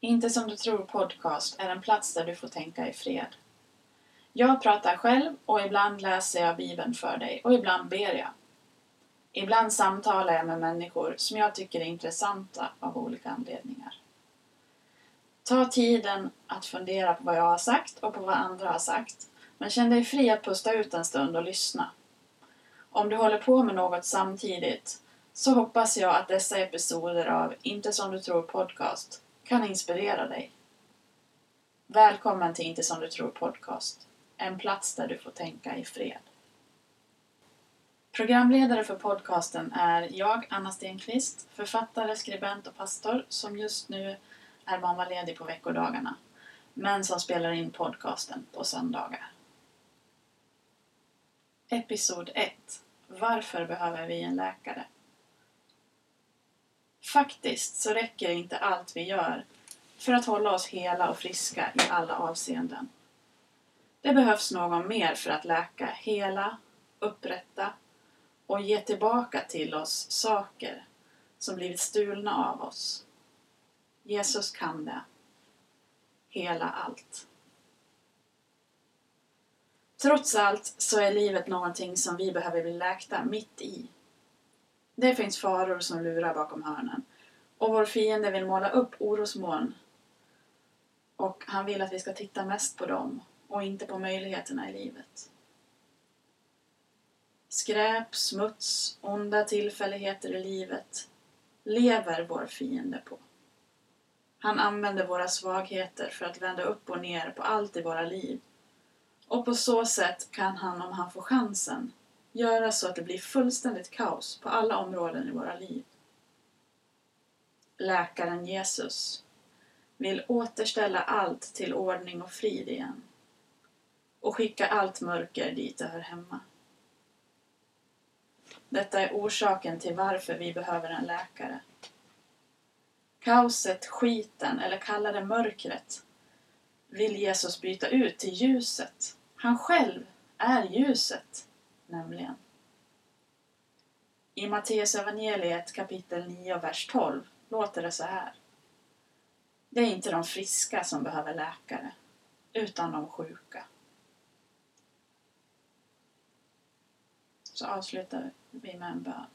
Inte som du tror podcast är en plats där du får tänka i fred. Jag pratar själv och ibland läser jag Bibeln för dig och ibland ber jag. Ibland samtalar jag med människor som jag tycker är intressanta av olika anledningar. Ta tiden att fundera på vad jag har sagt och på vad andra har sagt, men känn dig fri att pusta ut en stund och lyssna. Om du håller på med något samtidigt så hoppas jag att dessa episoder av Inte som du tror podcast kan inspirera dig. Välkommen till Inte som du tror podcast. En plats där du får tänka i fred. Programledare för podcasten är jag, Anna Stenqvist, författare, skribent och pastor som just nu är mammaledig på veckodagarna, men som spelar in podcasten på söndagar. Episod 1 Varför behöver vi en läkare? Faktiskt så räcker inte allt vi gör för att hålla oss hela och friska i alla avseenden. Det behövs någon mer för att läka, hela, upprätta och ge tillbaka till oss saker som blivit stulna av oss. Jesus kan det. Hela allt. Trots allt så är livet någonting som vi behöver bli läkta mitt i. Det finns faror som lurar bakom hörnen. Och vår fiende vill måla upp orosmoln. Och han vill att vi ska titta mest på dem och inte på möjligheterna i livet. Skräp, smuts, onda tillfälligheter i livet lever vår fiende på. Han använder våra svagheter för att vända upp och ner på allt i våra liv. Och på så sätt kan han, om han får chansen, göra så att det blir fullständigt kaos på alla områden i våra liv. Läkaren Jesus vill återställa allt till ordning och frid igen och skicka allt mörker dit det hör hemma. Detta är orsaken till varför vi behöver en läkare. Kaoset, skiten eller kalla det mörkret vill Jesus byta ut till ljuset. Han själv är ljuset, nämligen. I Matteus evangeliet kapitel 9 vers 12 låter det så här. Det är inte de friska som behöver läkare, utan de sjuka. Så avslutar vi med en bön.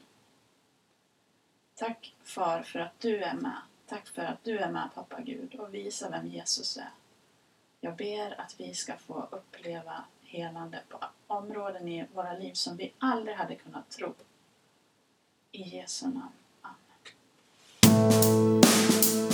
Tack far för att du är med. Tack för att du är med pappa Gud och visar vem Jesus är. Jag ber att vi ska få uppleva helande på områden i våra liv som vi aldrig hade kunnat tro. I Jesu namn. Amen.